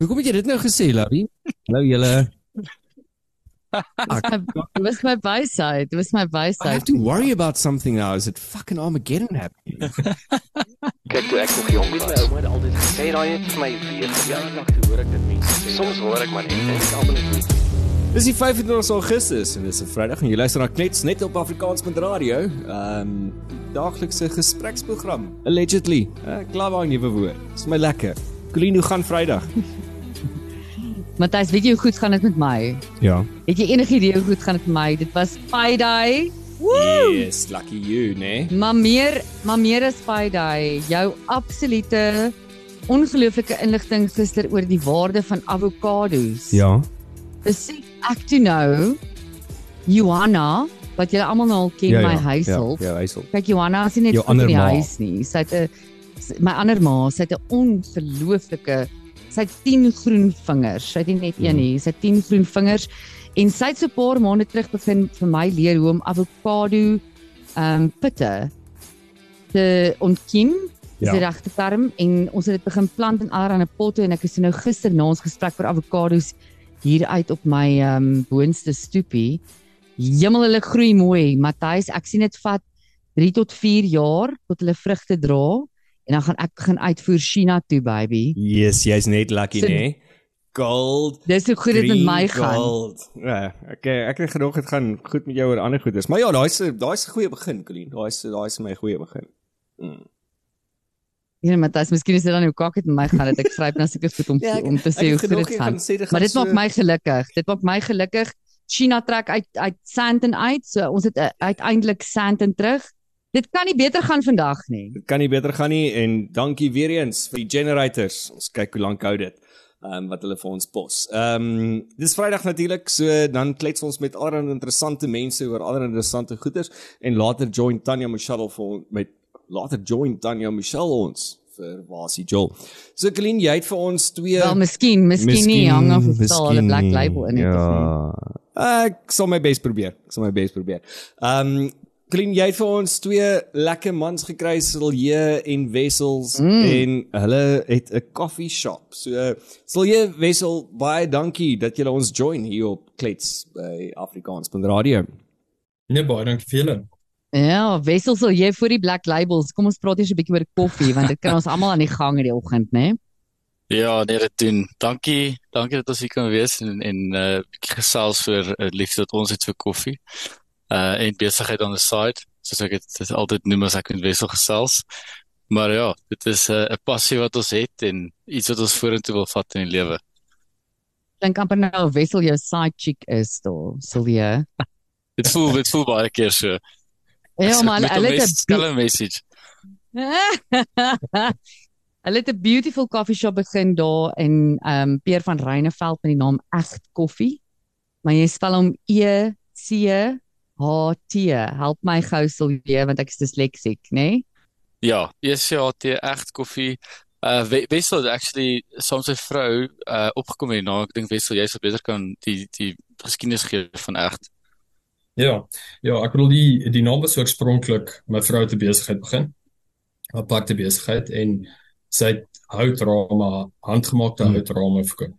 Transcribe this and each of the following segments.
Hoekom het jy dit nou gesê, Lavie? Nou julle Dit was my wysheid. Dit was my I have wysheid. to worry about something now. Is it fucking Armageddon happening? Kyk toe ek nog jong was. My ouma het altyd gesê daai het vir my weer verjaardag toe hoor ek dit mense sê. Soms hoor ek maar net en ek almal net. Dis die 25 Augustus en dis 'n Vrydag en jy luister na Knets net op Afrikaans.radio. Ehm um, daaglikse gespreksprogram. Allegedly. Ek glo daai nuwe woord. Dis my lekker. Colleen, hoe gaan Vrydag? Matthys, weet jy hoe goed gaan dit met my? Ja. Het jy enige idee hoe goed gaan dit met my? Dit was Pi Day. Woo! Yes, lucky you, né? Nee? Maar meer, maar meer as Pi Day. Jou absolute ongelooflike inligting gister oor die waarde van avokado's. Ja. Besef ek toe nou Johanna wat julle almal nou al ken ja, my ja, huishulp. Ja, ja huishulp. Kyk Johanna is nie net in die ma. huis nie. Sy het 'n my ander ma, sy het 'n ongelooflike sy het 10 groen vingers. Sy het nie net een Mm. nie, sy het 10 groen vingers en sy het so 'n paar maande terug begin vir my leer hoe om avokado ehm um, pitte te ontkiem. Ja. die regte term en ons het dit begin plant in allerlei potte en ek is nou gister na ons gesprek oor avokado's hier uit op my ehm um, boonste stoepie. Hemel hulle groei mooi. Matthys, ek sien dit vat 3 tot 4 jaar tot hulle vrugte dra en dan gaan ek begin uitvoer China toe, baby. Yes, jy's net lucky, So-? Nee? Gold. Dis hoe goed dit met my gaan. Gold. Ja, ek ek het gedog dit gaan goed met jou oor ander goeders. Maar ja, daai's daai's 'n goeie begin, Colleen. Daai's daai's my goeie begin. Mm. Ja, Matthys, miskien is dit dan hoe kak dit met my gaan dat ek gryp na sulke goed om Ja, ek- om te sê hoe goed dit gaan. gaan sê dit Maar gaan dit maak so- my gelukkig. Dit maak my gelukkig. China trek uit uit Sandton uit. So ons het uh, uiteindelik Sandton terug. Dit kan nie beter gaan vandag nie. Dit kan nie beter gaan nie en dankie weer eens vir die generators. Ons kyk hoe lank hou dit. Ehm um, wat hulle vir ons pos. Ehm um, dis Vrydag natuurlik, so dan klets ons met allerlei interessante mense oor allerlei interessante goeders en later join Tanya Michelle vir met later join Tanya Michelle ons vir Wasie Joel. So Colleen, jy het vir ons twee Wel, miskien, miskien nie hang af of sal hulle black label in het of nie. Ja. Ek sal my bes probeer. Ek sal my bes probeer. Ehm um, Colleen, jy het vir ons twee lekker mans gekry, Silje en Wessels mm. en hulle het 'n coffee shop. So Silje, Wessel, baie dankie dat julle ons join hier op Klets by Afrikaans.radio. Nee, baie dankie vir julle. Ja, Wessel sal jy vir die black labels. Kom ons praat eers 'n bietjie oor koffie want dit kan ons almal aan die gang in die oggend, né? Ja, nee, dit doen. Dankie. Dankie dat ons hier kan wees en en uh bietjie gesels oor uh, liefde wat ons het vir koffie. Uh en besigheid on the side, soos ek dit, altyd noem as ek met Wessel gesels. Maar ja, dit is 'n uh, passie wat ons het en iets wat ons vorentoe wil vat in die lewe. Klink amper nou Wessel jou side chick is, daar, Silje. Dit voel dit voel baie keer so. Ja, maar Met 'n hulle het 'n skelm message. Hulle het 'n beautiful coffee shop begin daar in ehm um, Peer van Reyneveld met die naam Egt Koffie. Maar jy spel hom E C H T. Help my gou Silje want ek is disleksiek, né? Nee? Ja, ECHT egt koffie. Uh We- Wessel het actually soms sy vrou uh opgekom hierna. Ek dink Wessel jy sal beter kan die die geskiedenis gee van egt. Ja, ja, ek bedoel die die naam was oorspronklik my vrou te besigheid begin. 'n Aparte besigheid en sy het houtrame, handgemaakte Hmm. houtrame verkoop.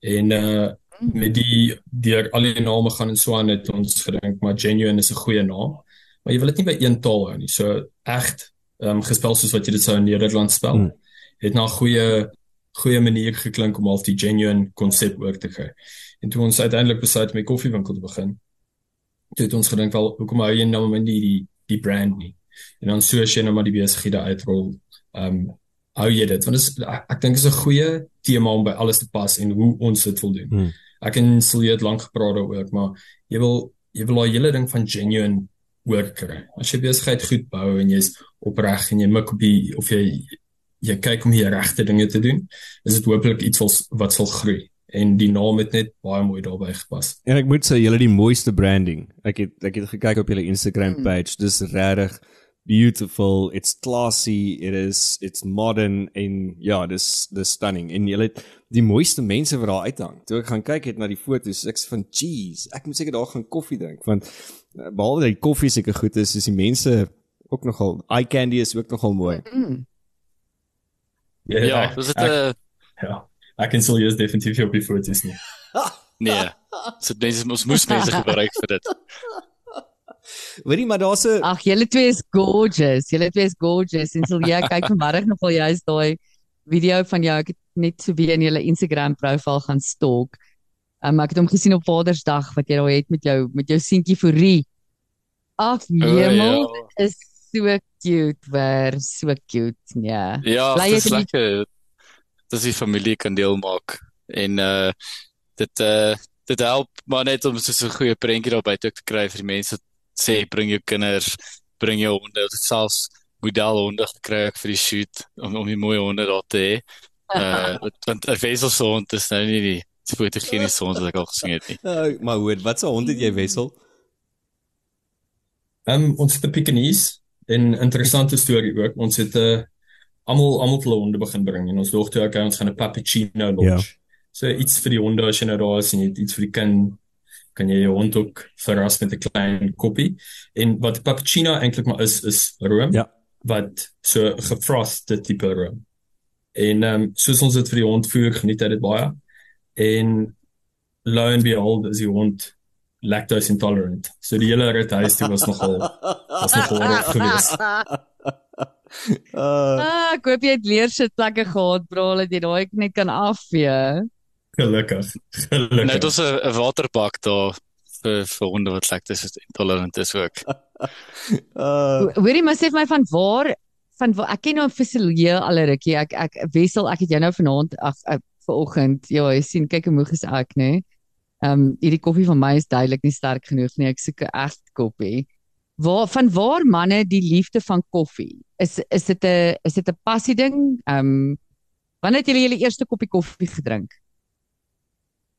En uh met die deur al die name gaan en so aan het ons gedink maar genuine is 'n goeie naam. Maar jy wil dit nie by een taal hou nie. So egt ehm um, gespel soos wat jy dit sou in Nederland spel. Hmm. Het na 'n goeie goeie manier geklink om al die genuine konsep oor te kry. En toe ons uiteindelik besluit om 'n koffiewinkel te begin, toe het ons gedink wel hoekom hou jy nou maar nie die die brand nie. En dan so as jy nou maar die besighede uitrol, ehm um, hou jy dit want is ek, ek dink is 'n goeie tema om by alles te pas en hoe ons dit wil doen. Hmm. Ek en Silje het lank gepraat daaroor, maar jy wil jy wil daai hele ding van genuine hoor kry. As jy besigheid goed bou en jy's opreg en jy mik op die of jy jy kyk om die regte dinge te doen, is dit hopelik iets wat wat sal groei. En die naam het net baie mooi daarbey gepas. En ek moet sê julle het die mooiste branding. Ek het ek het gekyk op julle Instagram Mm. page. Dis regtig beautiful. It's classy. It is it's modern en ja, dis dis stunning. En julle het die mooiste mense wat daar uithang. Toe ek gaan kyk het na die foto's, ek sê van jeez, ek moet seker daar gaan koffie drink want eh, behalwe dat die koffie seker goed is, is die mense ook nogal eye candy is ook nogal mooi. Mm. Ja, ek- dis dit 'n Ja. Ek en Silje is definitief op die foto's nie. Nee. So mense ons moes mense gebruik vir dit. Hoorie, maar daar's 'n Ag, julle twee is gorgeous. Julle twee is gorgeous. En sal jy kyk vanmiddag nog wel jy's daai video van jou. Ek het net so weer in julle Instagram profiel gaan stalk. Um, ek het hom gesien op Vadersdag wat jy daar het met jou met jou seentjie Fourie. Ag, hemel, ja. dit is so cute, ver, so cute. Ja. Ja, Bly dit is lekker. Dis die familie kan deel maak en uh dit uh dit help maar net om so 'n goeie prentjie daar buite te kry vir die mense sê bring jou kinders, bring jou honde, dit selfs modelhonde gekry ek vir die shoot om om die mooi honde daar te hê. Uh want- 'n weselse hond is nou nie die fotogeniese hond wat ek al gesien het nie. uh, maar hoor, wat se hond het jy wissel? Ehm um, ons het 'n Pekingese en interessante storie ook. Ons het 'n uh, almal almal hulle honde begin bring en ons dogter okay, ons gaan 'n Pappuccino. Ja. So iets vir die honde as jy nou daar is en iets vir die kind kan jy jou hond ook verras met 'n klein koppie. En wat Pappuccino eintlik maar is is room Ja. wat so gefrosted tipe room. En ehm um, soos ons dit vir die hond voer, geniet hy dit baie. En lo and behold is die hond lactose intolerant. So die hele rit huis toe was nogal was nogal rof geweest. Uh, Ah, ek hoop jy het leersitplekke gehad, bro, dat jy daai net kan afvee. Gelukkig. Nou Gelukkig. dit is 'n 'n waterbak daar vir vir honde wat lactose intolerant is ook. uh Hoorie, maar sê vir my van waar van waar ek ken nou fisiologie al 'n rukkie. Ek ek wissel, ek het jou nou vanaand ag uh, vanoggend. Ja, jy sien, kyk hoe moeg is ek, nê. Ehm um, hierdie koffie van my is duidelik nie sterk genoeg nie. Ek soek 'n egte koffie. Waar van waar manne die liefde van koffie? Is is dit 'n is dit 'n passie ding? Ehm um, wanneer het julle julle eerste koppie koffie gedrink?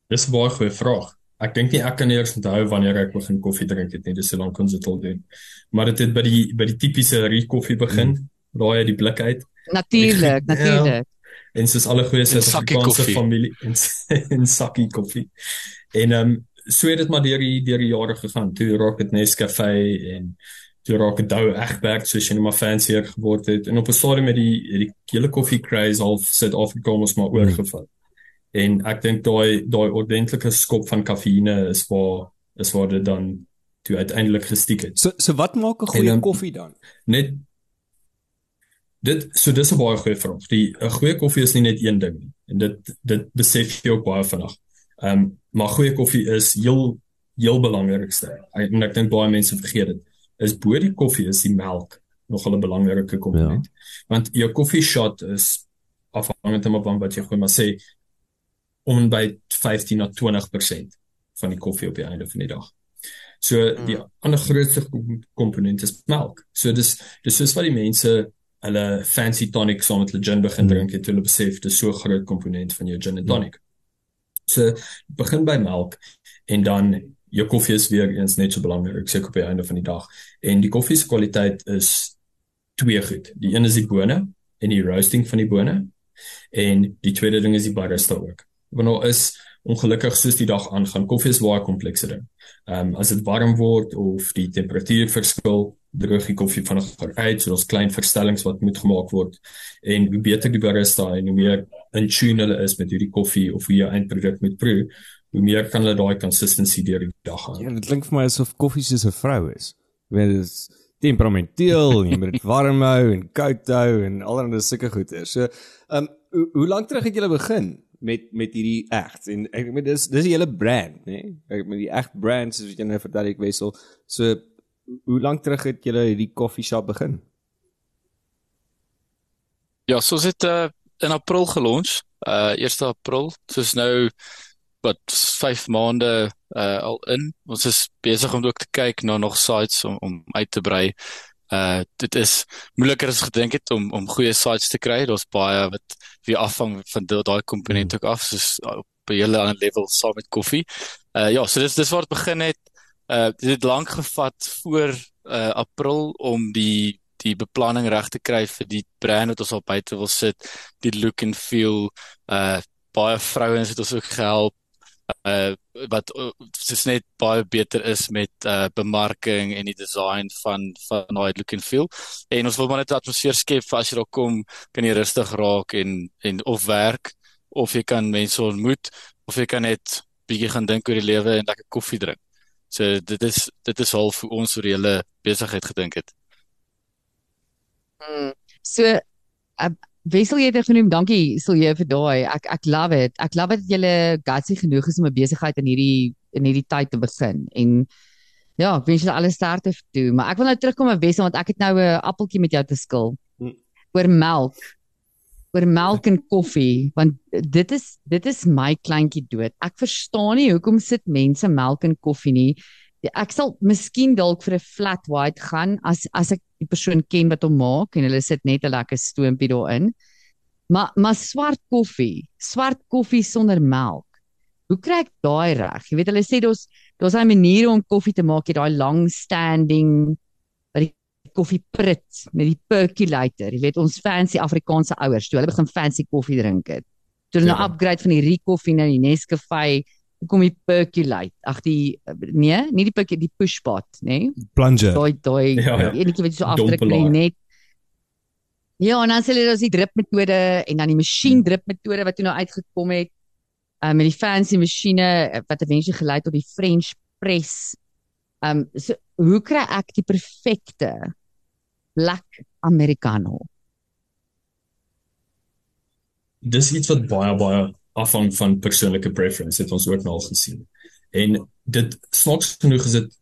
Dis 'n baie goeie vraag. Ek dink nie ek kan eers onthou wanneer ek begin koffie drink het nie. Dis so lank ons dit al doen. Maar dit het by die by die tipiese rie koffie begin. Mm. Raai uit die blik uit. Natuurlik, Ja. natuurlik. En soos alle goeie Suid-Afrikaanse familie en en sakkie koffie. En ehm um, so het dit maar deur die deur die jare gegaan. Toe raak dit Nescafé en toe raak dit Douwe Egberg soos jy nou maar fancier geword het. En op 'n stadium met die die hele koffie craze half Suid-Afrika ons maar oorgevat. En ek dink daai daai ordentlike skop van kafeïne is waar is waar dit dan toe uiteindelik gestiek het. so so wat maak 'n goeie um, koffie dan? Net dit so dis 'n baie goeie vraag. Die 'n goeie koffie is nie net een ding nie. En dit dit besef jy ook baie vinnig. Ehm um, maar goeie koffie is heel heel belangrikste. En ek dink baie mense vergeet dit. Is bo die koffie is die melk nog 'n belangrike komponent. Ja. Want jou koffie shot is afhangend van wat jy gooi maar sê om by 15 na 20% van die koffie op die einde van die dag. So die ander grootste kom- komponent is melk. So dis dis soos wat die mense hulle fancy tonic saam met hulle gin begin drink het, toe hulle besef dis so 'n groot komponent van jou gin en tonic. So begin by melk en dan jou koffie is weer eens net so belangrik seker op die einde van die dag. En die koffie se kwaliteit is twee goed. Die een is die bone en die roasting van die bone en die tweede ding is die barista ook. Want nou is ongelukkig soos die dag aangaan, koffie is baie komplekse ding. Ehm um, as dit warm word of die temperatuur verskil, droog die koffie vinniger uit, so daar's klein verstellings wat moet gemaak word. En hoe beter die barista en hoe meer in tune hulle is met hierdie koffie of hoe jou eindproduk moet proe, hoe meer kan hulle daai consistency deur die dag hou. Ja, dit klink vir my asof koffie soos 'n vrou is. Ek weet dit is temperamenteel en jy moet dit warm hou en koud hou en allerlei sulke goeie. So, ehm um, hoe, hoe lank terug het julle begin met met hierdie egt en ek meen dis dis 'n hele brand, né? Nee? Ek met die egt brand soos wat jy nou vertel ek wissel. So hoe lank terug het julle hierdie koffie shop begin? Ja, so is dit uh, in April gelons. Uh 1 April. Soos nou wat 5 maande uh al in. Ons is besig om ook te kyk na nog sites om om uit te brei. Uh dit is moeiliker as gedink het om om goeie sites te kry. Daar's baie wat weer afhang van da- daai komponent ook af, soos op 'n hele ander level saam met koffie. Uh ja, so dis dis waar dit begin het. Uh dit het lank gevat voor uh April om die die beplanning reg te kry vir die brand wat ons al buite wil sit, die look and feel. Uh baie vrouens het ons ook gehelp uh wat uh, soos net baie beter is met uh bemarking en die design van van daai look and feel. En ons wil maar net 'n atmosfeer skep vir as jy daar kom, kan jy rustig raak en en of werk of jy kan mense ontmoet of jy kan net bietjie gaan dink oor die lewe en lekker koffie drink. So dit is dit is half hoe ons oor die hele besigheid gedink het. Mm. So uh, Wessel jy het genoem, dankie sal jy vir daai. Ek ek love it. Ek love dit jy gutsy genoeg is om 'n besigheid in hierdie in hierdie tyd te begin. En ja, ek wens julle alles sterkte toe, maar ek wil nou terugkom op Wessel want ek het nou 'n appeltjie met jou te skil. Mm. Oor melk. Oor melk en koffie, want dit is dit is my kleintjie dood. Ek verstaan nie hoekom sit mense melk en koffie nie. Ek sal miskien dalk vir 'n flat white gaan as as ek die persoon ken wat hom maak en hulle sit net 'n lekker stoompie daarin. Maar maar swart koffie, swart koffie sonder melk. Hoe kry ek daai reg? Jy weet hulle sê daar's daar's 'n manier om koffie te maak, jy daai long standing wat die koffie prit met die percolator. Jy weet ons fancy Afrikaanse ouers, toe hulle begin fancy koffie drink het. Toe hulle ja. nou upgrade van die Ricoffee na die Nescafe kom die percolate. Ag die nee, nie die percolate, die pushpot, nê? Nee? Plunger. Daai daai ja, ja. enetjie wat jy so afdruk net. Ja, en dan sê hulle daar's die drip metode en dan die masjien drip metode wat toe nou uitgekom het. Um met die fancy masjiene eh, wat eventueel gelei tot die French press. Um so hoe kry ek die perfekte black americano? Dis iets wat baie baie afhang van persoonlike preference het ons ook nou al gesien. En dit snaaks genoeg is dit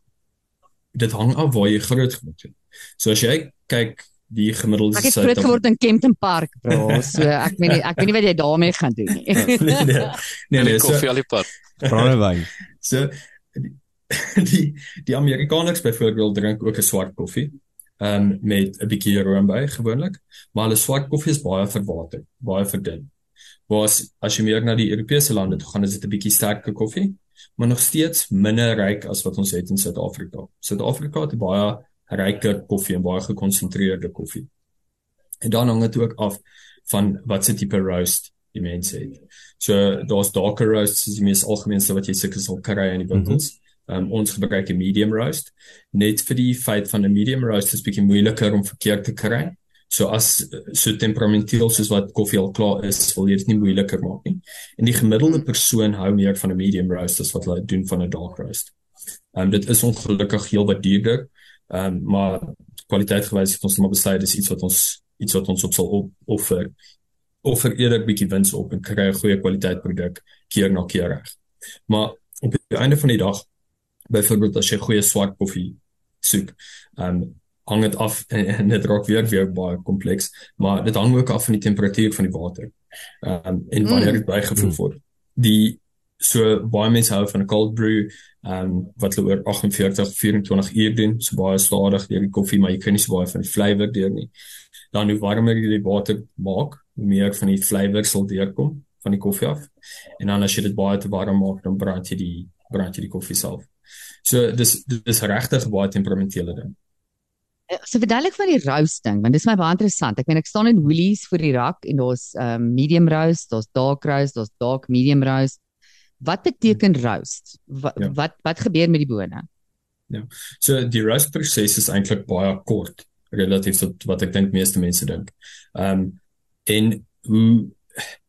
dit hang af waar jy groot geword het. So as jy kyk die gemiddelde Ek het groot geword in Kempton Park, bro. So ek weet nie ek weet nie wat jy daarmee gaan doen nie. nee nee. Nee nee, koffie al die pad. Brandewyn. So die die, die Amerikaners byvoorbeeld drink ook 'n swart koffie. Um, met 'n bietjie room by gewoonlik, maar hulle swart koffie is baie verwater, baie verdun was as jy meer na die Europese lande toe gaan is dit 'n bietjie sterker koffie maar nog steeds minder ryk as wat ons het in Suid-Afrika. Suid-Afrika het baie ryker koffie en baie gekonsentreerde koffie. En dan hang dit ook af van wat se tipe roast die mense het. So daar's darker roasts is die mees algemeenste wat jy seker sal kry in die winkels. Mm -hmm. um, ons gebruik 'n medium roast net vir die feit van 'n medium roast is bietjie moeiliker om verkeerd te kry. So as so temperamenteel soos wat koffie al klaar is, wil jy dit nie moeiliker maak nie. En die gemiddelde persoon hou meer van 'n medium roast as wat hulle doen van 'n dark roast. Ehm um, dit is ongelukkig heel wat duurder. Ehm um, maar kwaliteit gewys het ons maar besluit dis iets wat ons iets wat ons op sal op offer offer eerder bietjie wins op en kry 'n goeie kwaliteit produk keer na keer reg. Maar op die einde van die dag byvoorbeeld as jy goeie swart koffie soek, ehm um, hang dit af en, en dit raak weer weer baie kompleks, maar dit hang ook af van die temperatuur van die water. Ehm um, en wanneer dit mm. bygevoer mm. word. Die so baie mense hou van 'n cold brew, ehm um, wat hulle oor 48 24 uur doen, so baie stadig deur die koffie, maar jy kan nie so baie van die flavour deur nie. Dan hoe warmer jy die water maak, hoe meer van die flavour sal deurkom van die koffie af. En dan as jy dit baie te warm maak, dan brand jy die brand jy die koffie self. So dis dis regtig baie temperamentele ding. So verduidelik van die roasting want dit is my baie interessant. Ek meen ek staan in Woolies vir die rak en daar's um medium roast, daar's dark roast, daar's dark medium roast. Wat beteken roast? Wat ja. wat, wat gebeur met die bone? Ja. So die roast proses is eintlik baie kort relatief tot wat ek dink meeste mense dink. Um en hoe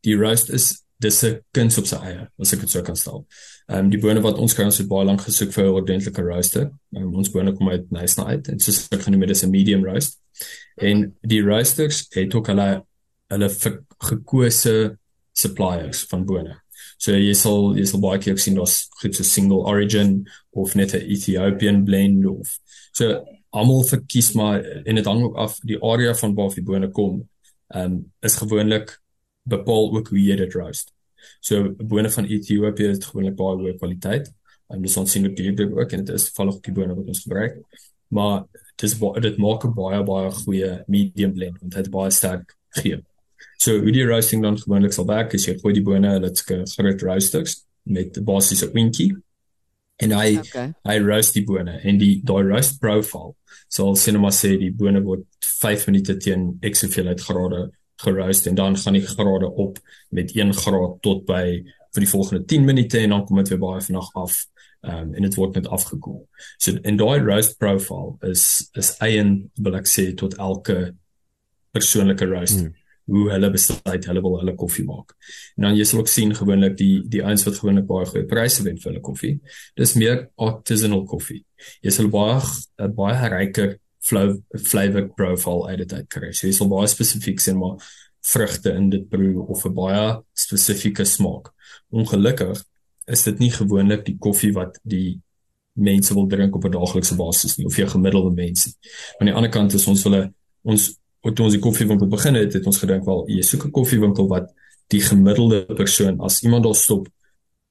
die roast is dis 'n kuns op sy eie as ek dit sou kan stel. Ehm um, die bone wat ons kry ons het baie lank gesoek vir 'n ordentlike roaster. Um, ons bone kom uit nice night en soos ek genoem het is 'n medium roast. En die roasters het ook hulle hulle gekose suppliers van bone. So jy sal jy sal baie keer sien daar's goed so single origin of net 'n Ethiopian blend of so almal verkies maar en dit hang ook af die area van waar die bone kom. Ehm um, is gewoonlik bepaal ook hoe jy dit roast. So bone van Ethiopië het gewoonlik baie hoë kwaliteit. En dis ons sien ook duurder ook en dit is toevallig die bone wat ons gebruik. Maar dis dit maak 'n baie baie goeie medium blend want dit baie sterk geur. So hoe die roasting dan gewoonlik sal werk is jy gooi die bone hulle het groot roasters met die basiese winkie en hy okay. hy roast die bone en die daai roast profile sal sien maar sê die bone word 5 minute teen x soveel uit grade geroast en dan gaan die grade op met 1 graad tot by vir die volgende 10 minute en dan kom dit weer baie vinnig af um, en dit word net afgekoel. So en daai roast profile is is eien wil ek sê tot elke persoonlike roast. Hmm. hoe hulle besluit hulle wil hulle koffie maak. En dan jy sal ook sien gewoonlik die die ouens wat gewoonlik baie goeie pryse wen vir hulle koffie. Dis meer artisanal koffie. Jy sal baie baie ryker flow flavor profile uit dit uit kry. So jy sal baie spesifiek sien maar vrugte in dit brew of 'n baie spesifieke smaak. Ongelukkig is dit nie gewoonlik die koffie wat die mense wil drink op 'n daaglikse basis nie of jy gemiddelde mense. Aan die ander kant is ons hulle ons toe ons die koffiewinkel begin het, het ons gedink wel jy soek 'n koffiewinkel wat die gemiddelde persoon as iemand daar stop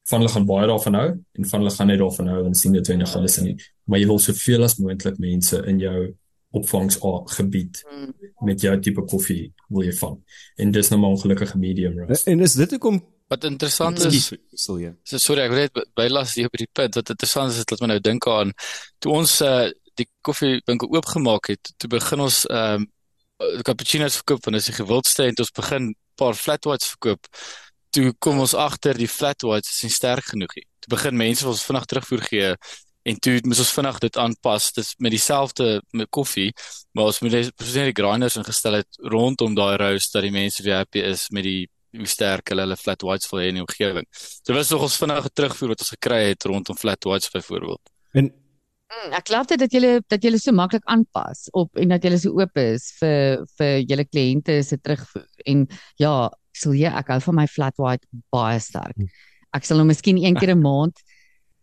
van hulle gaan baie daarvan hou en van hulle gaan net daarvan hou en sien dit wenig hulle sin nie. Maar jy wil soveel as moontlik mense in jou opvangsgebied mm. met jou tipe koffie wil jy vang. En dis nou maar ongelukkige medium roast. En is dit hoekom wat interessant is sal jy. So sorry, ek wil net bylas hier op die punt wat interessant is dat my nou dink aan toe ons uh, die koffiewinkel oopgemaak het, toe begin ons ehm um, cappuccinos verkoop en as die gewildste het ons begin paar flat whites verkoop. Toe kom ons agter die flat whites is nie sterk genoeg nie. Toe begin mense ons vinnig terugvoer gee en toe moet ons vinnig dit aanpas. Dis met dieselfde met koffie, maar ons moet presies die grinders ingestel het rondom daai roast dat die mense weer happy is met die hoe sterk hulle hulle flat whites wil hê in die omgewing. So was nog ons vinnige terugvoer wat ons gekry het rondom flat whites byvoorbeeld. En Mm, ek glo dit dat julle dat julle so maklik aanpas op en dat julle so oop is vir vir julle kliënte se terugvoer. En ja, sal jy ek hou van my flat white baie sterk. Mm. Ek sal nou miskien een keer 'n maand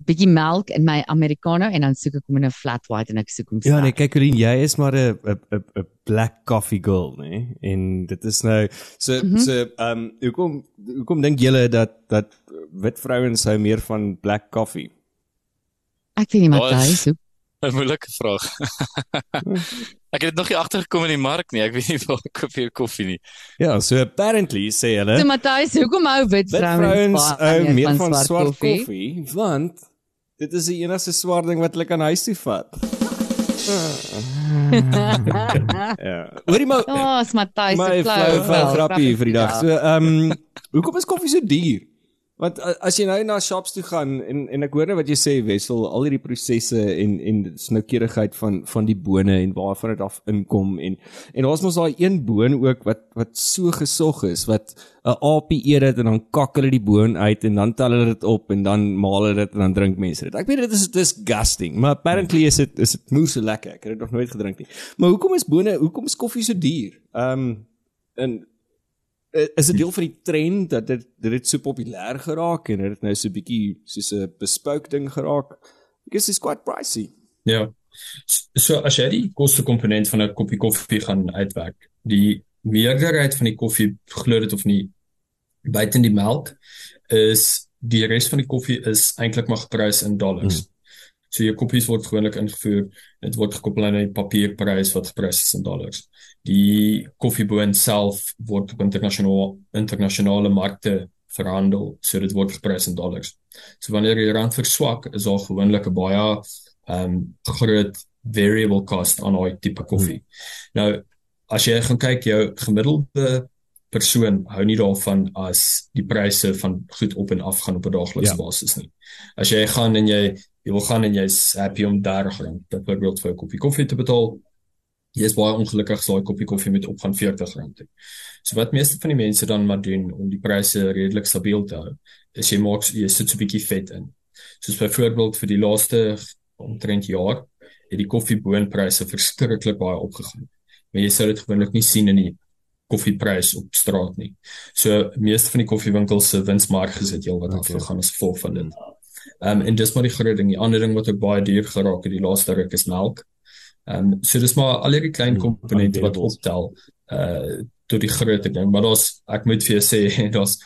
bietjie melk in my americano en dan soek ek hom in 'n flat white en ek soek hom. Ja, nee, kyk Corinne, jy is maar 'n 'n 'n black coffee girl, nê? Nee? En dit is nou so mm -hmm. so ehm um, hoekom hoekom dink julle dat dat wit vrouens hou meer van black coffee? Ek weet nie Matthys hoe 'n moeilike vraag. ek het nog nie agtergekom in die mark nie. Ek weet nie waar ek koop hier koffie nie. Ja, so apparently sê hulle. So Matthys, hoekom hou wit vrouens hou meer van swart koffie? koffie? Want dit is die enigste swart ding wat hulle kan huis toe vat. ja. Hoorie maar. O, oh, Matthys se flou grappie vir die dag. So, ehm, um, hoekom is koffie so duur? Want as jy nou na shops toe gaan en en ek hoor net wat jy sê Wessel, al hierdie prosesse en en snoukierigheid van van die bone en waarvan dit af inkom en en daar's mos daai een boon ook wat wat so gesog is wat 'n aapie eet dit en dan kak hulle die boon uit en dan tel hulle dit op en dan maal hulle dit en dan drink mense dit. Ek weet dit is disgusting, maar apparently is dit is dit moeë so lekker. Ek het dit nog nooit gedrink nie. Maar hoekom is bone, hoekom is koffie so duur? Ehm um, en is dit deel van die trend dat dit dit het so populêr geraak en dit nou so 'n bietjie soos 'n bespouk ding geraak because it's quite pricey. Ja. So as jy die kostekomponent van 'n koppie koffie gaan uitwerk, die meerderheid van die koffie glo dit of nie buite die melk is die res van die koffie is eintlik maar geprys in dollars. Hmm. So jou koppies word gewoonlik ingevoer, dit word gekoppel aan die papierprys wat geprys is in dollars die koffieboon self word op internasionale internasionale markte verhandel so dit word geprys in dollars. So wanneer die rand verswak is daar gewoonlik 'n baie ehm um, groot variable cost aan daai tipe koffie. Hmm. Nou as jy gaan kyk jou gemiddelde persoon hou nie daarvan as die pryse van goed op en af gaan op 'n daaglikse ja. basis nie. As jy gaan en jy jy wil gaan en jy's happy om daar gaan, dan byvoorbeeld vir 'n koppie koffie te betaal, jy is baie ongelukkig as daai koppie koffie met opgaan R40. So wat meeste van die mense dan maar doen om die pryse redelik stabiel te hou, is jy maak jy sit so 'n bietjie vet in. Soos byvoorbeeld vir die laaste omtrent jaar het die koffieboonpryse verskriklik baie opgegaan. Maar jy sou dit gewoonlik nie sien in die koffieprys op straat nie. So meeste van die koffiewinkels se winsmarges het heelwat okay. afgegaan as gevolg van dit. Ehm um, en dis maar die groot ding. Die ander ding wat ook baie duur geraak het die laaste ruk is melk. Ehm um, so dis maar al hierdie klein hmm, komponente wat optel uh tot die groter ding, maar daar's ek moet vir jou sê daar's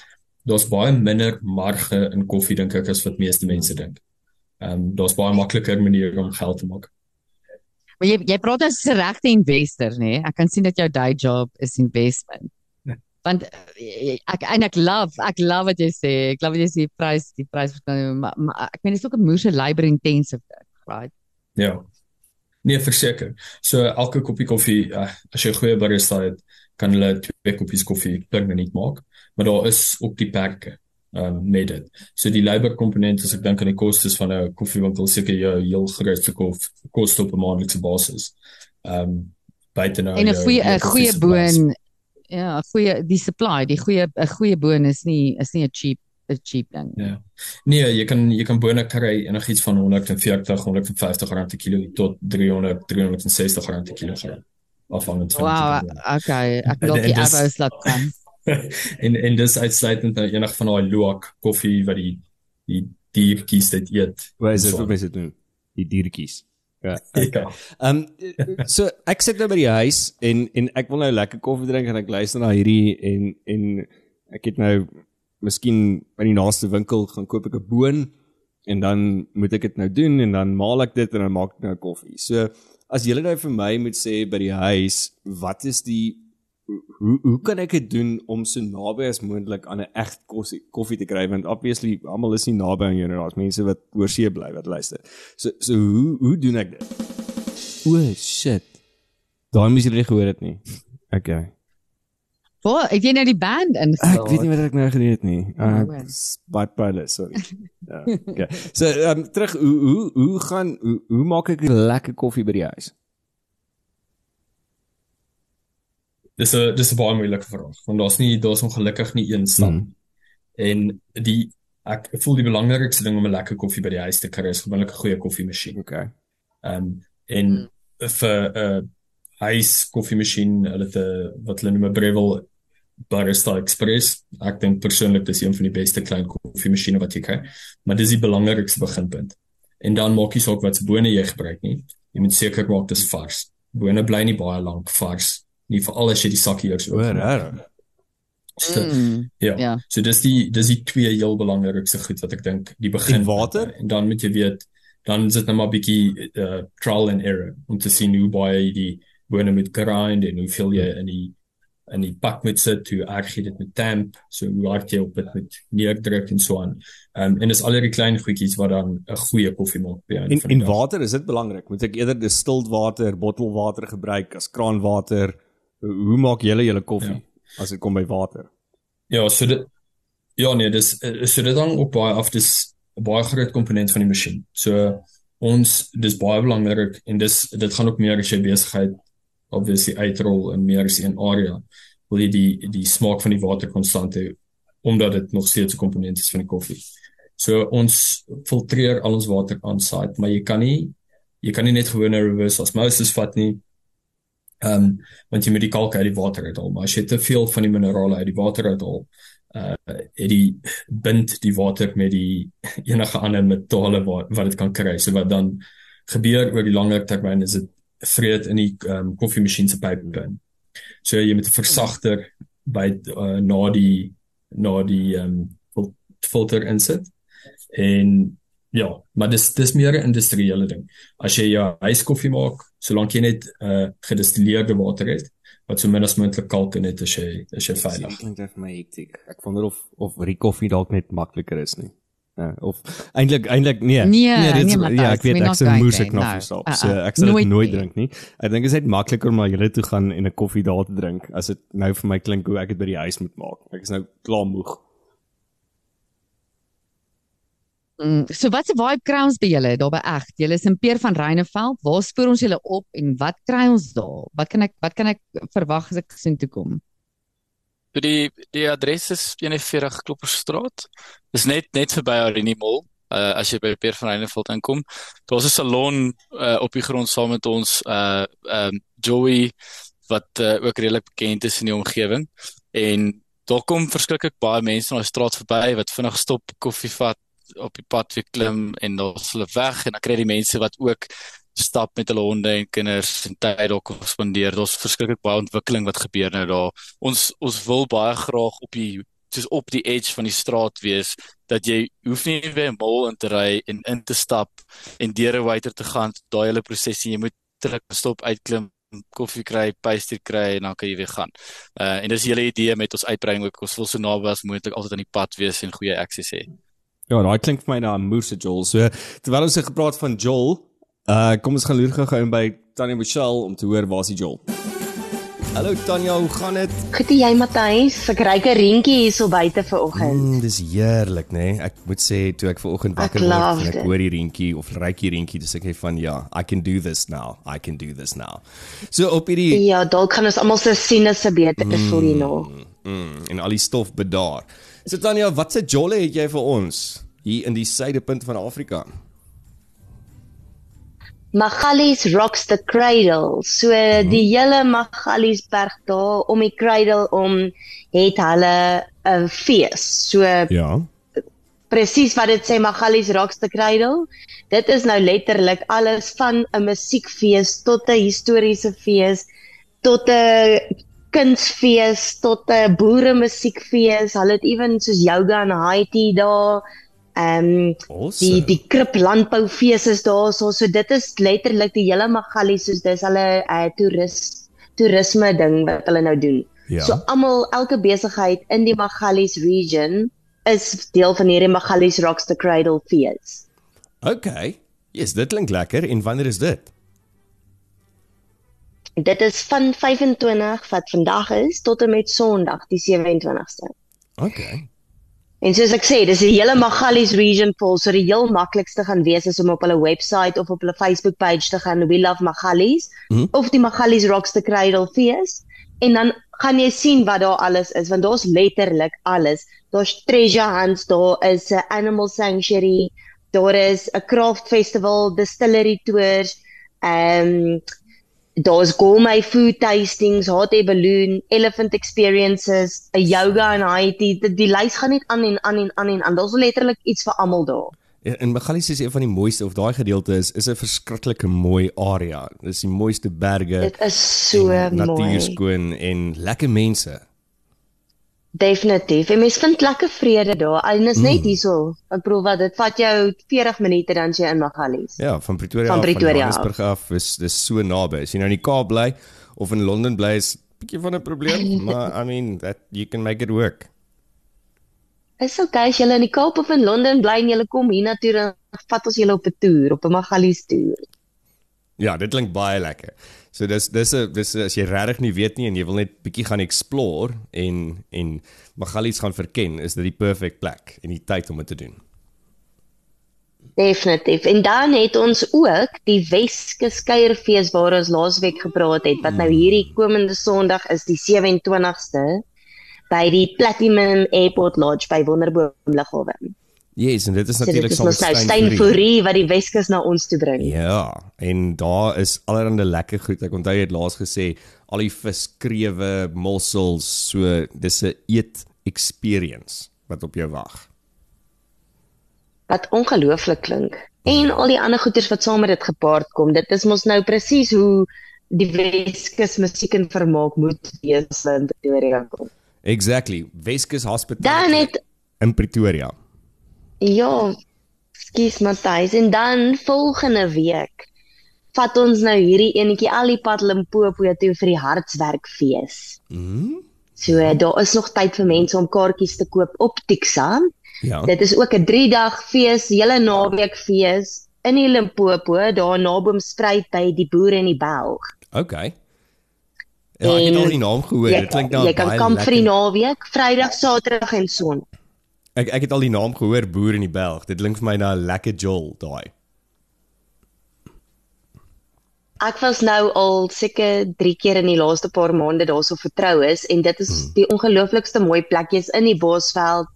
daar's baie minder marge in koffie dink ek as wat meeste mense dink. Ehm um, daar's baie makliker maniere om geld te maak. Maar jy jy praat as 'n regte investor, nê? Nee? Ek kan sien dat jou day job is investment. Nee. Want eh, ek en ek love, ek love wat jy sê. Ek love wat jy sê prys, die prys maar, maar ek meen dit is ook 'n moeë labor intensive ding, right? Ja. Nee, verseker. So elke koppie koffie, uh, as jy 'n goeie barista het, kan hulle twee koppies koffie per minuut maak, maar daar is ook die perke um met dit. So die labor komponent as ek dink aan die kostes van 'n koffiewinkel seker jou heel grootste kof koste op 'n maandelikse basis. Um buite nou En 'n goeie 'n goeie boon Ja, 'n goeie die supply, die goeie 'n goeie boon is nie is nie 'n cheap 'n cheap ding. Ja. Nee, jy kan jy kan bone kry enigiets van 140, 150 rand per kilo tot 300, 360 rand per kilo. Afhangend van Wow, okay, ek ook die avos laat kom. en en dis uitsluitend nou enig van daai loak koffie wat die die diertjies dit eet. Hoe is dit vir mense doen? Die diertjies. Ja. Ja. Ehm um, so ek sit nou by die huis en en ek wil nou lekker koffie drink en ek luister na hierdie en en ek het nou miskien by die naaste winkel gaan koop ek 'n boon en dan moet ek dit nou doen en dan maal ek dit en dan maak ek nou koffie. So as julle nou vir my moet sê by die huis, wat is die hoe hoe kan ek dit doen om so naby as moontlik aan 'n reg koffie koffie te kry want obviously almal is nie naby aan jou nie. Daar's mense wat oor see bly wat luister. So so hoe hoe doen ek dit? O shit. Daai moes jy reg gehoor het nie. Okay. Waar, het jy nou die band Ek ingestel? weet nie wat ek nou gedoen het nie. Oh, Ek spot pilot, sorry. Ja. Okay. So ehm um, terug hoe hoe hoe gaan hoe, hoe maak ek 'n lekker koffie by die huis? Dis 'n dis 'n baie moeilike vraag want daar's nie daar's ongelukkig nie een stap. Mm. En die ek voel die belangrikste ding om 'n lekker koffie by die huis te kry is gewoonlik 'n goeie koffiemasjien. Okay. Ehm um, en vir 'n uh, huis koffiemasjien, hulle het 'n wat hulle noem 'n Breville Barista Express. Ek dink persoonlik dis een van die beste klein koffiemasjiene wat jy kry, maar dis die belangrikste beginpunt. En dan maak nie saak wat se bone jy gebruik nie. Jy moet seker maak dis vars. Bone bly nie baie lank vars nie, veral as jy die sakkie eers O, regtig? So, Mm, ja. ja. So dis die dis die twee heel belangrikste goed wat ek dink die begin En water? en dan moet jy weet dan is dit net maar 'n bietjie uh, trial and error om te sien hoe baie jy die bone moet grind en hoeveel jy in die in die pak moet sit, hoe erg jy dit met damp, so hoe hard jy op dit moet neerdruk en so aan. Ehm um, en dis al die klein goedjies wat dan 'n goeie koffie maak by jou. En en water, is dit belangrik? Moet ek eerder distilled water, bottelwater gebruik as kraanwater? Hoe, maak julle julle koffie ja. as dit kom by water? Ja, so dit ja nee, dis so dit hang ook baie af dis 'n baie groot komponent van die masjien. So ons dis baie belangrik en dis dit gaan ook meer as jy besigheid obviously uitrol in meer as een area. Wil jy die die smaak van die water konstant hê omdat dit nog steeds 'n komponent is van die koffie. So ons filtreer al ons water aan site, maar jy kan nie jy kan nie net gewone reverse osmosis vat nie. Ehm um, want jy moet die kalk uit die water uithaal, maar as jy te veel van die minerale uit die water uithaal, uh het die bind die water met die enige ander metale wat wat dit kan kry. So wat dan gebeur oor die langer termyn is dit vreet in die um, koffiemasjien se pype in. So jy moet 'n versagter by uh, na die na die ehm um, filter insit. En ja, maar dis dis meer 'n industriële ding. As jy jou huiskoffie maak, solank jy net uh gedistilleerde water het wat so min as moontlik kalk in het, as jy as jy veilig. Dit klink vir my hektiek. Ek wonder of of die koffie dalk net makliker is nie. Ja, of eintlik eintlik nee. Nee, dit is, nee, Matthys, ja, ek weet ek se moes ek nog no. stop. Uh-uh, So ek sal dit nooit drink nie. Ek dink dit is net makliker om na julle toe gaan en 'n koffie daar te drink as dit nou vir my klink hoe ek dit by die huis moet maak. Ek is nou klaar moeg. Mm, so wat se vibe kry ons by julle daar by Egt? Julle is in Peer van Reyneveld. Waar spoor ons julle op en wat kry ons daar? Wat kan ek wat kan ek verwag as ek sien toe kom? So die die adres is 41 Klopperstraat. Dis net net verby Arini Mall. Uh as jy by Peer van Reyneveld inkom, daar's 'n salon uh op die grond saam met ons uh um Joey wat uh, ook redelik bekend is in die omgewing en daar kom verskriklik baie mense na die straat verby wat vinnig stop, koffie vat, op die pad weer klim en daar's hulle weg en dan kry jy die mense wat ook stap met hulle honde en kinders en tyd daar kom spandeer. Daar's verskriklik baie ontwikkeling wat gebeur nou daar. Ons ons wil baie graag op die soos op die edge van die straat wees dat jy hoef nie by 'n mall in te ry en in te stap en deur 'n waiter te gaan daai hele proses jy moet terug stop uitklim koffie kry, pastry kry en dan kan jy weer gaan. Uh en dis die hele idee met ons uitbreiding ook ons wil so naby as moontlik altyd aan die pad wees en goeie access hê. Ja, daai klink vir my na moose Joel. So terwyl ons het gepraat van Joel, uh kom ons gaan loer gou-gou in by Tannie Michelle om te hoor waar's die Joel. Hallo Tanya, hoe gaan dit? Goed, jy Matthys, ek ryk 'n reentjie hierso buite vanoggend. Mm, dis heerlik, nê? Nee? Ek moet sê toe ek vanoggend wakker word en ek dit. hoor die reentjie of ryk die reentjie, dis ek net van ja, I can do this now. I can do this now. So op hierdie Ja, dalk gaan ons almal se sinusse beter voel hierna. mm, en al die stof bedaar. So Tanya, wat se jolle het jy vir ons hier in die suidepunt van Afrika? Magalies rocks the cradle. So die hele Magaliesberg daar om die cradle om het hulle 'n fees. So Ja. presies wat dit sê Magalies rocks the cradle. Dit is nou letterlik alles van 'n musiekfees tot 'n historiese fees tot 'n kunsfees tot 'n boere musiekfees. Hulle het ewen soos yoga in Haiti daar. Ehm um, Awesome. die die krip landboufees is daar so so dit is letterlik die hele Magali soos dis hulle uh, toeris toerisme ding wat hulle nou doen. Ja. So almal elke besigheid in die Magalies region is deel van hierdie Magalies Rocks the Cradle fees. Okay. Yes, dit klink lekker. En wanneer is dit? Dit is van 25 wat vandag is tot en met Sondag die 27ste. Okay. En soos ek sê, dis die hele Magalies region vol, so die heel maklikste gaan wees is om op hulle webwerf of op hulle Facebook page te gaan We Love Magalies Mhm. of die Magalies Rocks the Cradle fees en dan gaan jy sien wat daar alles is want daar's letterlik alles. Daar's treasure hunts, daar is 'n animal sanctuary, daar is 'n craft festival, distillery tours, ehm um, daar's gourmet food tastings, hot air balloon, elephant experiences, 'n yoga in Haiti. Die, die lys gaan net aan en aan en aan en aan. Daar's letterlik iets vir almal daar. Ja, En Magalies is een van die mooiste of daai gedeelte is is 'n verskriklike mooi area. Dis die mooiste berge. Dit is so en mooi. Natuurskoon en lekker mense. Definitief. En mens vind lekker vrede daar. En is net hierso. Ek bedoel wat dit vat jou 40 minute dan jy in Magalies. Ja, van Pretoria Van af, Johannesburg af is dis so naby. As jy nou in die Kaap bly of in Londen bly is bietjie van 'n probleem, maar I mean that you can make it work. Is okay as jy in die Kaap of in Londen bly en jy kom hiernatoe dan vat ons julle op 'n toer, op 'n Magalies toer. Ja, dit klink baie lekker. So dis dis 'n dis as jy regtig nie weet nie en jy wil net bietjie gaan explore en en Magalies gaan verken, is dit die perfect plek en die tyd om dit te doen. Definitief. En dan het ons ook die Weskus Kuierfees waar ons laasweek gepraat het wat nou hierdie komende Sondag is die 27ste by die Platinum Airport Lodge by Wonderboom Lughawe. Yes, en dit is So natuurlik saam mos nou. Fourie wat die Weskus na ons toe bring. Ja, en daar is allerlei lekker goed. Ek onthou jy het laas gesê al die viskrewe, mossels, so dis 'n eet experience wat op jou wag. Wat ongelooflik klink. En al die ander goeders wat saam met dit gepaard kom. Dit is mos nou presies hoe die Weskus musiek en vermaak moet wees in Pretoria kom. Exactly. Weskus Hospital Dan het in Pretoria. Ja, skus Matthys en dan volgende week vat ons nou hierdie enetjie al die pad Limpopo toe vir die Hartswerkfees. Mhm. So daar is nog tyd vir mense om kaartjies te koop op Tixa. Ja. Dit is ook 'n 3 dag fees, hele naweek fees in die Limpopo, daar naby Spruit by die boere en die Belg. Okay. Ja, ek het al die naam gehoor. Dit klink nou jy kan baie kamp vir die lekker. naweek, Vrydag, Saterdag en Sondag. Ek ek het al die naam gehoor Boer in die Belg. Dit klink vir my na 'n lekker jol daai. Ek was nou al seker 3 keer in die laaste paar maande daarso vertrou is en dit is Hmm. die ongelooflikste mooi plekjies in die Bosveld.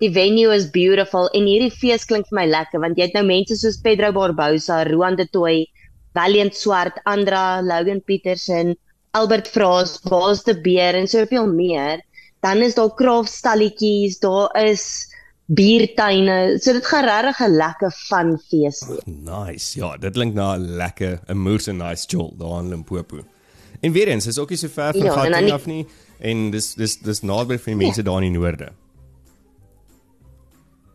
Die venue is beautiful en hierdie fees klink vir my lekker want jy het nou mense soos Pedro Barbosa, Roan de Toey, Valiant Swart, Andra, Logan Petersen, Albert Vras, Baas de Beer en soveel meer. Dan is daar kraakstalletjies, daar is biertuine. So dit gaan regtig 'n lekker fun fees wees. Nice. Ja, dit klink na 'n lekker, 'n moose nice jol daar in Limpopo. En weer eens, is ook nie so ver van Ja, Gauteng die- af nie en dis dis dis naby vir die mense daar in die noorde.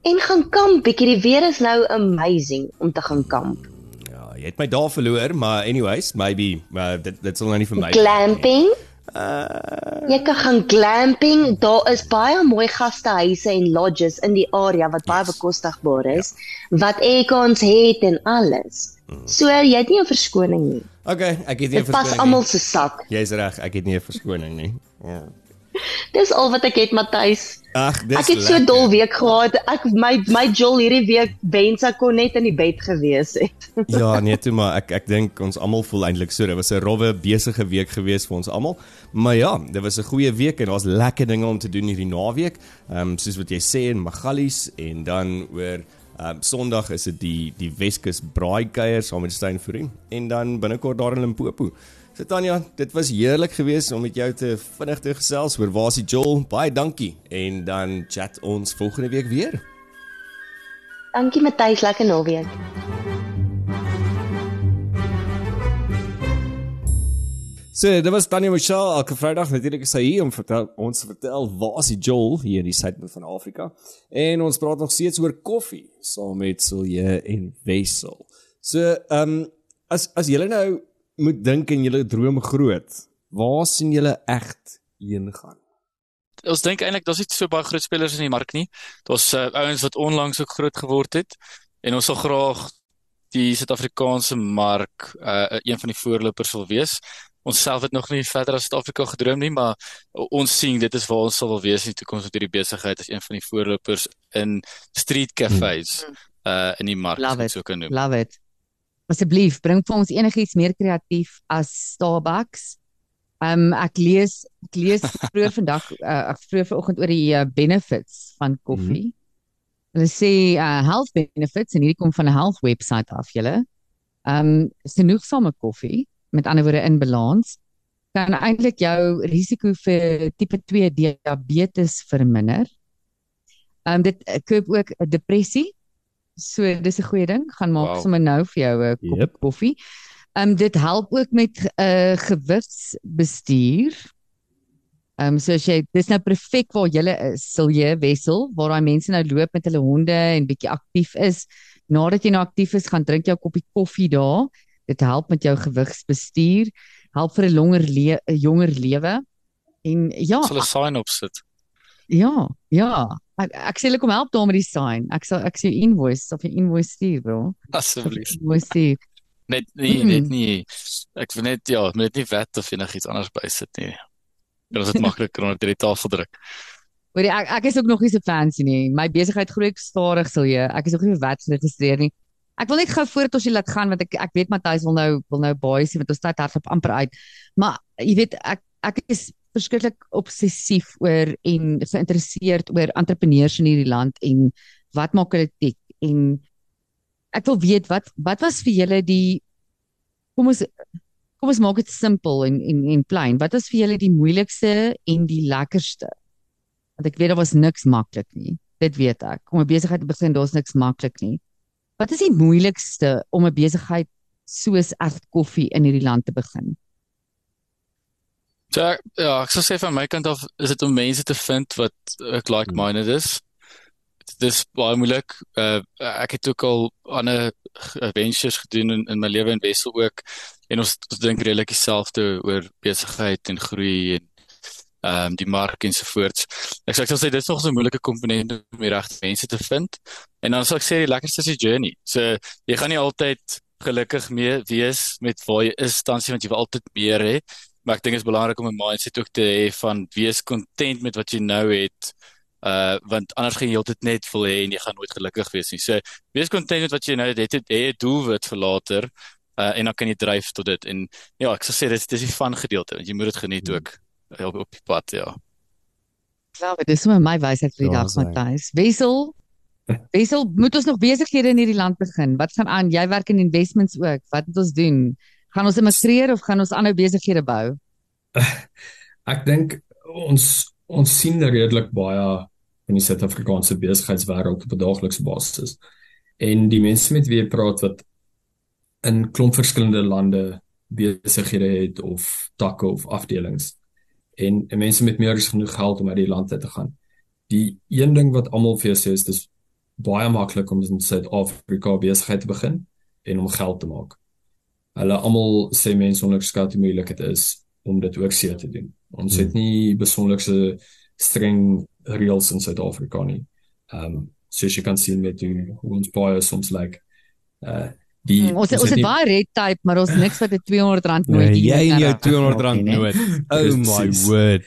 En gaan kamp bietjie. Die weer is nou amazing om te gaan kamp. Ja, jy het my daar verloor, maar anyways, maybe, maar dit dit sal nou nie vir my. Glamping? Uh, Jy kan gaan glamping. Daar is baie mooi gastehuise en lodges in die area wat baie bekostigbaar is, wat aircons het en alles. So jy het nie 'n verskoning nie. okay, ek het nie 'n Dit pas verskoning. almal se sak. Jy's reg, ek het nie 'n verskoning nie. Ja. Dis al wat ek het, Matthys. Ag, dis Ek het so lekker. dol week gehad. Ek my my jol hierdie week wens ek kon net in die bed gewees het. Ja, nee, toe maar ek ek dink ons almal voel eintlik so. Dit was 'n rowwe besige week gewees vir ons almal. Maar ja, dit was 'n goeie week en daar's lekker dinge om te doen hierdie naweek. Ehm um, soos wat jy sê in Magalies en dan oor ehm um, Sondag is dit die die Weskus braaikuier saam met Stein Fourie en dan binnekort daar in Limpopo. So Tanya, dit was heerlik geweest om met jou te vinnig te gesels oor waar is die Joel. Baie dankie en dan chat ons volgende week weer. Dankie Matthys, lekker naweek. So, dit was Tanya Michelle elke Vrydag natuurlik is sy hier om vertel, ons te vertel waar is die Joel hier in die suidpunt van Afrika. En ons praat nog steeds oor koffie saam met Silje en Wessel. So, ehm um, as as julle nou moet dink en julle droom groot, waar sien julle egt heen gaan? Ons dink eintlik daar's nie so baie groot spelers in die mark nie. Daar's uh, ouens wat onlangs ook groot geword het en ons sal graag die Suid-Afrikaanse mark uh, een van die voorlopers wil wees. Ons self het nog nie verder as Suid-Afrika gedroom nie, maar ons sien dit is waar ons sal wil wees in die toekoms met hierdie besigheid as een van die voorlopers in street cafés uh in die mark, so kan noem. Love it. Asseblief, bring vir ons enigiets meer kreatief as Starbucks. Um ek lees ek lees vroeër vandag uh ek vroeër vanoggend oor die uh, benefits van koffie. Mm -hmm. Hulle sê uh health benefits en hierdie kom van 'n health website af julle. Um genoegsame koffie, met ander woorde in balans, kan eintlik jou risiko vir tipe 2 diabetes verminder. Um dit koop ook depressie. So dis 'n goeie ding. Gaan maak Wow. sommer nou vir jou 'n kop Yep. koffie. Um dit help ook met 'n uh, gewigsbestuur. Um so as jy dis nou perfek waar jy is, sal jy wissel waar daai mense nou loop met hulle honde en bietjie aktief is. Nadat jy nou aktief is, gaan drink jou koppie koffie daar. Dit help met jou gewigsbestuur, help vir 'n langer le 'n jonger lewe. En ja, Sal 'n sign op sit. ja, ja. Ek, ek sê hulle kom help daar met die sign. Ek sal ek sê jou invoice of jou invoice stuur, bro. Asseblief. Invoice stuur. Net nie Mm. net nie. Ek wil net ja, moet net nie wet of enigiets anders bysit nie. Dan is dit makliker om dit op die tafel druk. Hoorie, ek ek is ook nog nie so fancy nie. My besigheid groei ek stadig sal jy. Ek is ook nie wat geregistreer nie. Ek wil net gou voordat ons jy laat gaan want ek ek weet Matthys wil nou wil nou baie sê want ons tyd hardloop amper uit. Maar jy weet ek ek is verskriklik obsessief oor en geïnteresseerd oor entrepreneurs in hierdie land en wat maak hulle tik en ek wil weet wat wat was vir julle die kom ons kom ons maak dit simpel en en en plain. Wat was vir julle die moeilikste en die lekkerste? Want ek weet daar was niks maklik nie. Dit weet ek. Om 'n besigheid te begin, daar's niks maklik nie. Wat is die moeilikste om 'n besigheid soos Ert Koffie in hierdie land te begin? So ek- ja, ek sou sê van my kant af is dit om mense te vind wat ek like-minded is. Dit is baie moeilik. Uh ek het ook al ander g- ventures gedoen in, in my lewe in Wessel ook en ons, ons dink redelik dieselfde oor besigheid en groei en ehm um, die mark ensovoorts. Ek sê ek sal sê dit is nog so 'n moeilike komponent om die regte mense te vind. En dan sal ek sê die lekkerste is die journey. So jy gaan nie altyd gelukkig mee wees met waar jy is tans nie want jy wil altyd meer hê. Maar ek dink dit is belangrik om 'n mindset ook te hê van wees content met wat jy nou het. Uh want anders gaan jy altyd net wil hê en jy gaan nooit gelukkig wees nie. So wees content met wat jy nou het. Hê hê 'n doelwit vir later. Uh en dan kan jy dryf tot dit. En ja, ek sal sê dis dis die van gedeelte want jy moet dit geniet ook uh, op op die pad, ja. Wel, dit is sommer my wysheid vir die Ja, dag. Matthys. Wessel Wessel, moet ons nog besighede in hierdie land begin? Wat gaan aan? Jy werk in investments ook. Wat moet ons doen? Gaan ons immigreer of gaan ons aanhou besighede bou? Ek dink ons ons sien redelik baie in die Suid-Afrikaanse besigheidswêreld op 'n daaglikse basis. En die mense met wie jy praat wat in klomp verskillende lande besighede het of takke of afdelings en, en mense met meer as genoeg geld om uit die land uit te gaan. Die een ding wat almal vir jou sê is dis baie maklik om in Suid-Afrika besigheid te begin en om geld te maak. Hulle almal sê mense onderskat hoe moeilik dit is om dit ook seker te doen. Ons het nie besonderse streng reëls in Suid-Afrika nie. Ehm um, soos jy kan sien met hoe hoe ons baie soms lyk. Like, uh die Hmm, Ons ons het nie- baie red tape, maar ons niks wat 'n 200 rand Nee, jy en jou raak 200 maak rand nie, né? noot. Oh my word.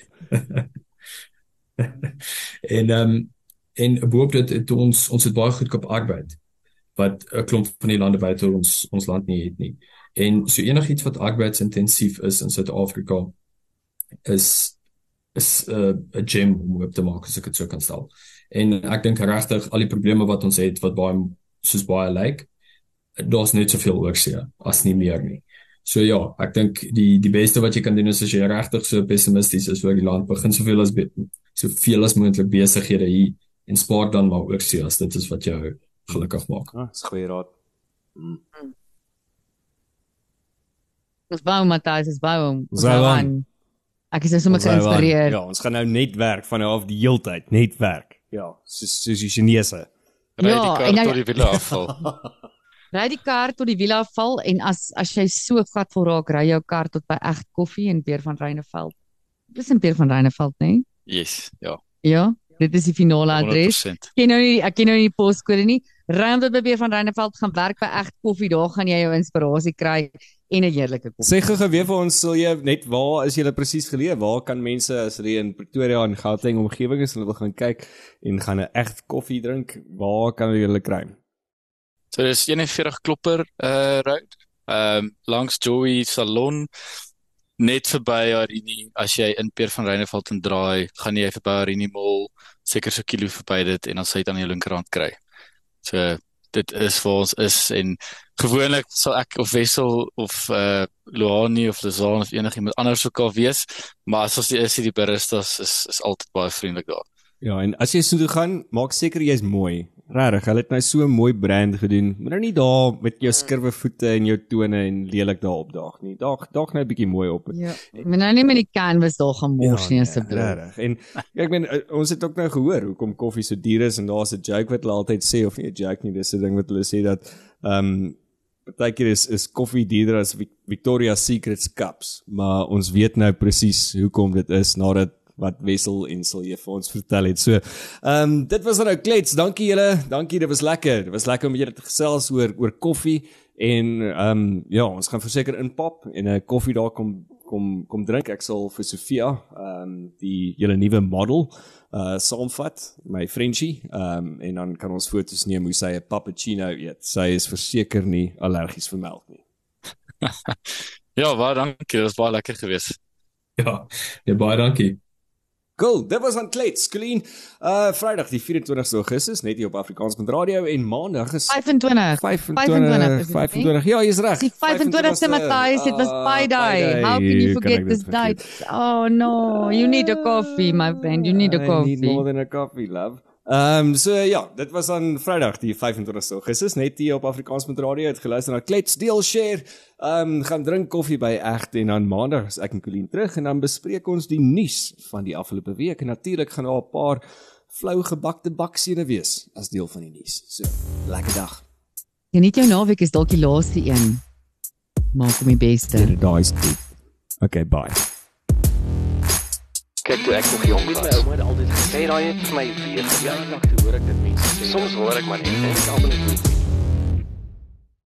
en ehm um, en boop dit het ons ons het baie goedkoop arbeid wat 'n klomp van die lande buite ons ons land nie het nie. En so enigiets wat arbeidsintensief is in Suid-Afrika is is 'n uh, 'n gem om op te maak as ek dit so kan stel. En ek dink regtig al die probleme wat ons het wat baie soos baie lyk, daar's net soveel oorsee as nie meer nie. So ja, ek dink die die beste wat jy kan doen is as jy regtig so pessimisties is oor die land, begin soveel as soveel as moontlik besighede hier en spaar dan maar oorsee as dit is wat jou gelukkig maak. Ah, dis goeie raad. Ons bou Matthys, ons bou hom. Ons bou aan. Ek is nou sommer Ons hou aan. geïnspireer. Ja, ons gaan nou net werk van nou af die heeltyd, net werk. Ja, soos soos die Chinese. Ry Ja, die kar en nou- tot die wiele afval. Ry die kar tot die wiele afval en as as jy so gatvol raak, ry jou kar tot by Egt Koffie in Peer van Reyneveld. Dis in Peer van Reyneveld, né? Nee? Yes, ja. Ja, dit is die finale adres. 100%. Ek ken nou nie ek ken nou nie die poskode nie. Ry om tot by Peer van Reyneveld gaan werk by Egt Koffie, daar gaan jy jou inspirasie kry en 'n heerlike koffie. Sê gou weer vir ons, sal jy net waar is julle presies geleë? Waar kan mense as hulle in Pretoria en Gauteng omgewing is en hulle wil gaan kyk en gaan 'n echt koffie drink, waar kan hulle julle kry? So dis 41 Klopper uh road. Ehm um, langs Joey Salon net verby Arini as jy in Peer van Reyneveld en draai, gaan jy verby Arini Mall, seker so 'n kilo verby dit en dan sal jy dit aan jou linkerhand kry. So dit is vir ons is en gewoonlik sal ek of Wessel of uh Luani of Lazaan of enigiemand anders ook al wees, maar as ons die is die baristas is is altyd baie vriendelik daar. Ja, en as jy so toe gaan, maak seker jy's mooi. Regtig, hulle het nou so 'n mooi brand gedoen. Moet nou nie daar met jou skurwe voete en jou tone en lelik daar opdaag nie. Daag daag nou 'n bietjie mooi op. Ja. Maar nou nie met die canvas daar gaan mors nie asseblief. Ja, Regtig. En ja, ek meen eh, ons het ook nou gehoor hoekom koffie so duur is en daar's 'n joke wat hulle altyd sê of nie 'n joke nie, dis 'n ding wat hulle sê dat ehm um, partykeer is is koffie duurder as Vic- Victoria's Secrets cups, maar ons weet nou presies hoekom dit is nadat wat Wessel en Silje vir ons vertel het. So, ehm um, dit was dan nou klets. Dankie julle. Dankie, dit was lekker. Dit was lekker om julle te gesels oor oor koffie en ehm um, ja, ons gaan verseker inpop en 'n koffie daar kom kom kom drink. Ek sal vir Sofia ehm um, die julle nuwe model uh saamvat, my Frenchie. Ehm um, en dan kan ons foto's neem hoe sy 'n cappuccino eet. Sy is verseker nie allergies vir melk nie. Ja, baie dankie. Dit was baie lekker geweest. Ja, ja baie dankie. Cool, dit was aan Klets, Colleen. Uh Vrydag die 24ste Augustus net hier op Afrikaans met radio en Maandag is 25. 25 is dit 25. Ja, jy's reg. Die 25ste Matthys, dit was Pi Day. How can you forget this date? Oh no, you need a coffee, my friend. You need a I need coffee. more than a coffee, love. Ehm um, so ja, dit was aan Vrydag die 25ste Augustus net hier op Afrikaans met radio het geluister na Klets deel share. Ehm um, gaan drink koffie by Egt en dan Maandag is ek en Colleen terug en dan bespreek ons die nuus van die afgelope week en natuurlik gaan daar 'n paar flou gebakte baksene wees as deel van die nuus. So, lekker dag. Geniet jou naweek is dalk die laaste een. Maak hom die beste. daai steek. Okay, bye. Kyk toe ek nog jong was. My ouma het altyd gesê raai het vir my weer toe hoor ek dit mense sê. Soms hoor ek maar net en ek almal net